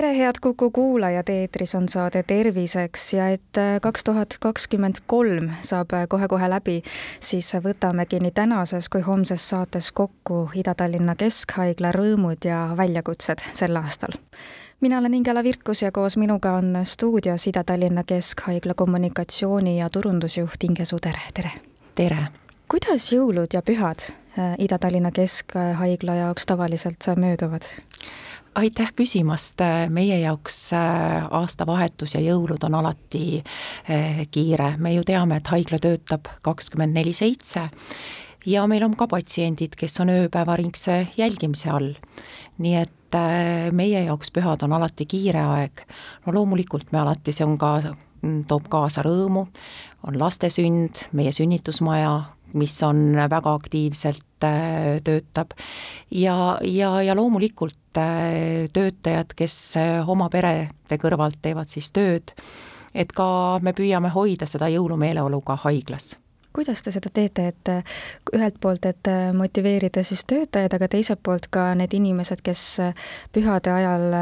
tere, head Kuku kuulajad, eetris on saade Terviseks ja et äh, kaks tuhat kakskümmend kolm saab äh, kohe-kohe läbi, siis võtamegi nii tänases kui homses saates kokku Ida-Tallinna Keskhaigla rõõmud ja väljakutsed sel aastal mina olen Ingela Virkus ja koos minuga on stuudios Ida-Tallinna Keskhaigla kommunikatsiooni- ja turundusjuht Inge Suder, tere! tere! kuidas jõulud ja pühad äh, Ida-Tallinna Keskhaigla jaoks tavaliselt mööduvad? Aitäh küsimast, meie jaoks äh, aastavahetus ja jõulud on alati äh, kiire, me ju teame, et haigla töötab kakskümmend neli seitse ja meil on ka patsiendid, kes on ööpäevaringse jälgimise all. nii et äh, meie jaoks pühad on alati kiire aeg, no loomulikult me alati, see on ka, mm, toob kaasa rõõmu, on laste sünd, meie sünnitusmaja, mis on väga aktiivselt töötab ja, ja, ja loomulikult Äh, töötajad, kes äh, oma perede kõrvalt teevad siis tööd, et ka me püüame hoida seda jõulumeeleolu ka haiglas kuidas te seda teete, et äh, ühelt poolt, et motiveerida siis töötajaid, aga teiselt poolt ka need inimesed, kes pühade ajal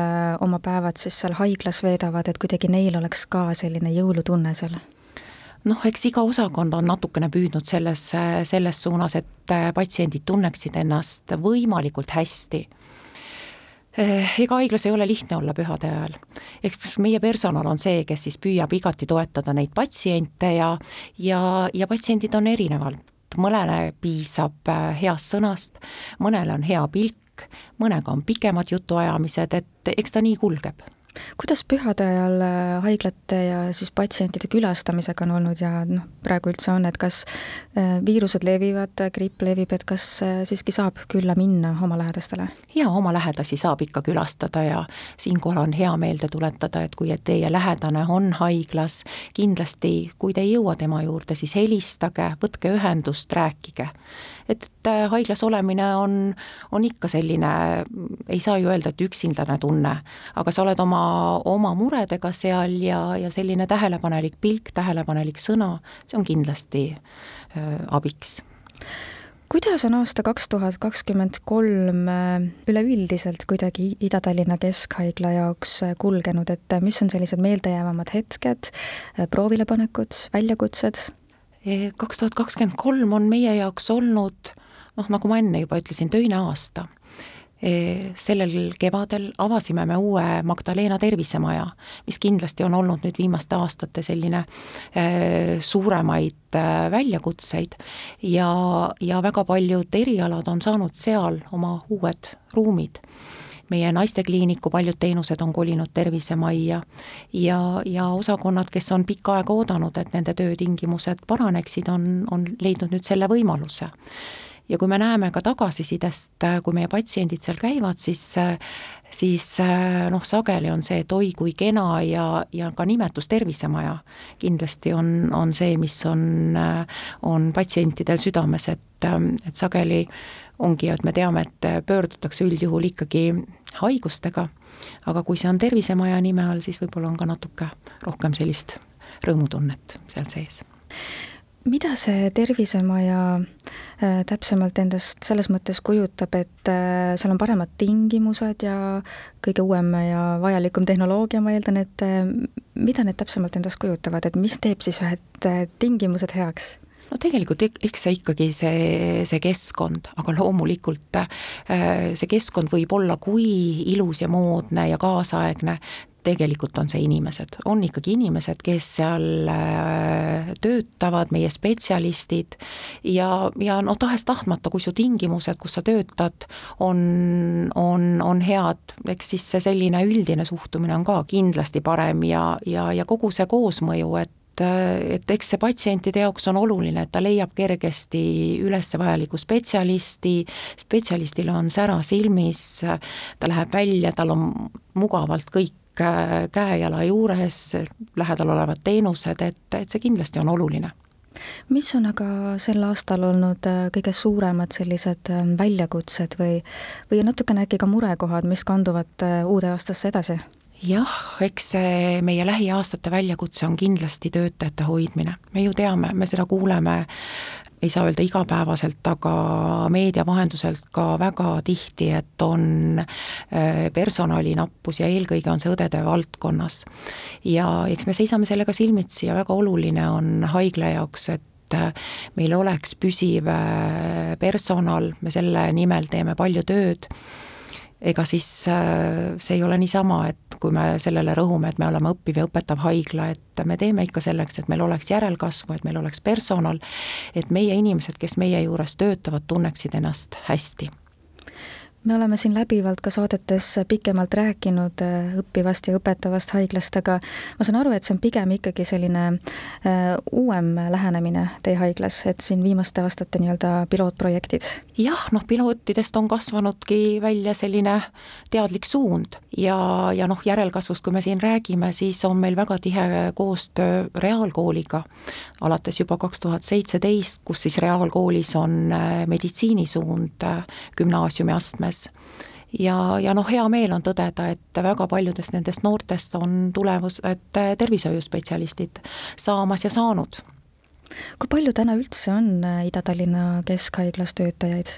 oma päevad siis seal haiglas veedavad, et kuidagi neil oleks ka selline jõulutunne seal? Noh, eks iga osakond on natukene püüdnud selles, selles suunas, et patsiendid tunneksid ennast võimalikult hästi. Eh, ega haiglas ei ole lihtne olla pühade ajal. eks meie personal on see, kes siis püüab igati toetada neid patsiente ja, ja, ja patsiendid on erinevad, mõnele piisab äh, heast sõnast, mõnele on hea pilk, mõnega on pikemad jutuajamised, et eks ta nii kulgeb kuidas pühade ajal äh, haiglate ja siis patsientide külastamisega on olnud ja noh, praegu üldse on, et kas äh, viirused levivad, gripp levib, et kas äh, siiski saab külla minna oma lähedastele? jaa, oma lähedasi saab ikka külastada ja siinkohal on hea meelde tuletada, et kui teie lähedane on haiglas, kindlasti kui te ei jõua tema juurde, siis helistage, võtke ühendust, rääkige et haiglas olemine on, on ikka selline, ei saa ju öelda, et üksindane tunne, aga sa oled oma, oma muredega seal ja, ja selline tähelepanelik pilk, tähelepanelik sõna, see on kindlasti äh, abiks kuidas on aasta kaks tuhat kakskümmend kolm äh, üleüldiselt kuidagi Ida-Tallinna Keskhaigla jaoks äh, kulgenud, et mis on sellised meeldejäävamad hetked, proovilepanekud, väljakutsed? kaks tuhat kakskümmend kolm on meie jaoks olnud noh, nagu ma enne juba ütlesin, töine aasta sellel kevadel avasime me uue Magdalena tervisemaja, mis kindlasti on olnud nüüd viimaste aastate selline suuremaid väljakutseid. Ja, ja väga paljud erialad on saanud seal oma uued ruumid. Meie naistekliiniku paljud teenused on kolinud Tervisemajja ja, ja osakonnad, kes on pikka aega oodanud, et nende töötingimused paraneksid, on, on leidnud nüüd selle võimaluse ja kui me näeme ka tagasisidest, kui meie patsiendid seal käivad, siis siis noh, sageli on see, et oi kui kena ja, ja ka nimetus tervisemaja kindlasti on, on see, mis on, on patsientidel südames, et, et sageli ongi, et me teame, et pöördutakse üldjuhul ikkagi haigustega, aga kui see on Tervisemaja nime all, siis võib-olla on ka natuke rohkem sellist rõõmutunnet seal sees mida see Tervisemaja äh, täpsemalt endast selles mõttes kujutab, et äh, seal on paremad tingimused ja kõige uuem ja vajalikum tehnoloogia, ma eeldan, et äh, mida need täpsemalt endast kujutavad, et mis teeb siis ühed tingimused heaks? no tegelikult eks see ikkagi see, see keskkond, aga loomulikult see keskkond võib olla kui ilus ja moodne ja kaasaegne, tegelikult on see inimesed, on ikkagi inimesed, kes seal äh, töötavad, meie spetsialistid. Ja, ja noh, tahes-tahtmata, kui su tingimused, kus sa töötad, on, on, on head, eks siis see selline üldine suhtumine on ka kindlasti parem ja, ja, ja kogu see koosmõju, et et, et eks see patsientide jaoks on oluline, et ta leiab kergesti üles vajaliku spetsialisti, spetsialistil on sära silmis, ta läheb välja, tal on mugavalt kõik käe-jala juures, lähedal olevad teenused, et, et see kindlasti on oluline mis on aga sel aastal olnud äh, kõige suuremad sellised ähm, väljakutsed või, või natukene äkki ka murekohad, mis kanduvad äh, uude aastasse edasi? jah, eks see meie lähiaastate väljakutse on kindlasti töötajate hoidmine. me ju teame, me seda kuuleme ei saa öelda igapäevaselt, aga meedia vahenduselt ka väga tihti, et on äh, personalinappus ja eelkõige on see õdede valdkonnas. ja eks me seisame sellega silmitsi ja väga oluline on haigla jaoks, et äh, meil oleks püsiv äh, personal, me selle nimel teeme palju tööd ega siis äh, see ei ole niisama, et kui me sellele rõhume, et me oleme õppiv ja õpetav haigla, et me teeme ikka selleks, et meil oleks järelkasvu, et meil oleks personal, et meie inimesed, kes meie juures töötavad, tunneksid ennast hästi me oleme siin läbivalt ka saadetes pikemalt rääkinud äh, õppivast ja õpetavast haiglast, aga ma saan aru, et see on pigem ikkagi selline äh, uuem lähenemine teie haiglas, et siin viimaste aastate nii-öelda pilootprojektid? jah, noh, pilootidest on kasvanudki välja selline teadlik suund ja, ja noh, järelkasvust, kui me siin räägime, siis on meil väga tihe koostöö reaalkooliga, alates juba kaks tuhat seitseteist, kus siis reaalkoolis on äh, meditsiinisuund gümnaasiumi astmes, juures. ja, ja noh, hea meel on tõdeda, et väga paljudest nendest noortest on tulevased tervishoiuspetsialistid saamas ja saanud. kui palju täna üldse on Ida-Tallinna Keskhaiglas töötajaid?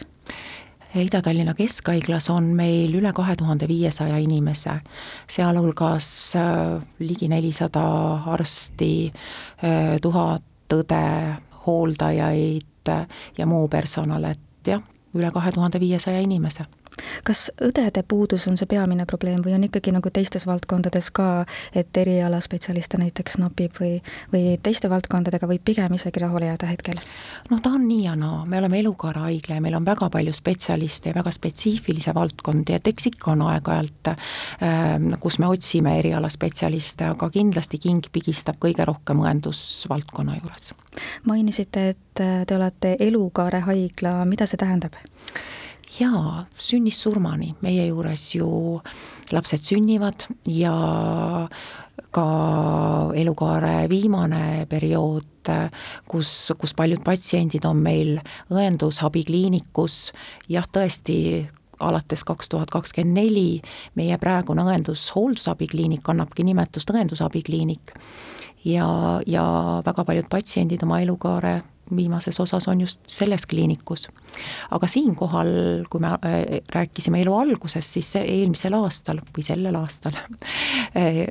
Ida-Tallinna Keskhaiglas on meil üle kahe tuhande viiesaja inimese, sealhulgas äh, ligi nelisada arsti, äh, tuhat õde, hooldajaid ja muu personal, et jah, üle kahe tuhande viiesaja inimese kas õdede puudus on see peamine probleem või on ikkagi nagu teistes valdkondades ka, et erialaspetsialiste näiteks napib või, või teiste valdkondadega võib pigem isegi rahule jääda hetkel? noh, ta on nii ja naa, me oleme elukaare haigla ja meil on väga palju spetsialiste ja väga spetsiifilisi valdkondi, et eks ikka on aeg-ajalt äh,, kus me otsime erialaspetsialiste, aga kindlasti king pigistab kõige rohkem õendusvaldkonna juures. mainisite, et te olete elukaare haigla, mida see tähendab? Jaa, sünnist surmani, meie juures ju lapsed sünnivad ja ka elukaare viimane periood, kus, kus paljud patsiendid on meil õendusabikliinikus, jah, tõesti, alates kaks tuhat kakskümmend neli meie praegune õendus-hooldusabikliinik kannabki nimetust õendusabikliinik ja, ja väga paljud patsiendid oma elukaare viimases osas on just selles kliinikus. aga siinkohal, kui me äh, rääkisime elu algusest, siis eelmisel aastal või sellel aastal äh,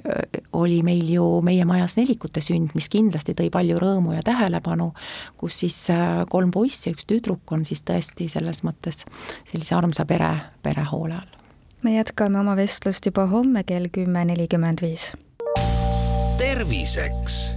oli meil ju meie majas nelikute sünd, mis kindlasti tõi palju rõõmu ja tähelepanu, kus siis äh, kolm poissi ja üks tüdruk on siis tõesti selles mõttes sellise armsa pere, perehoole all. me jätkame oma vestlust juba homme kell kümme nelikümmend viis. terviseks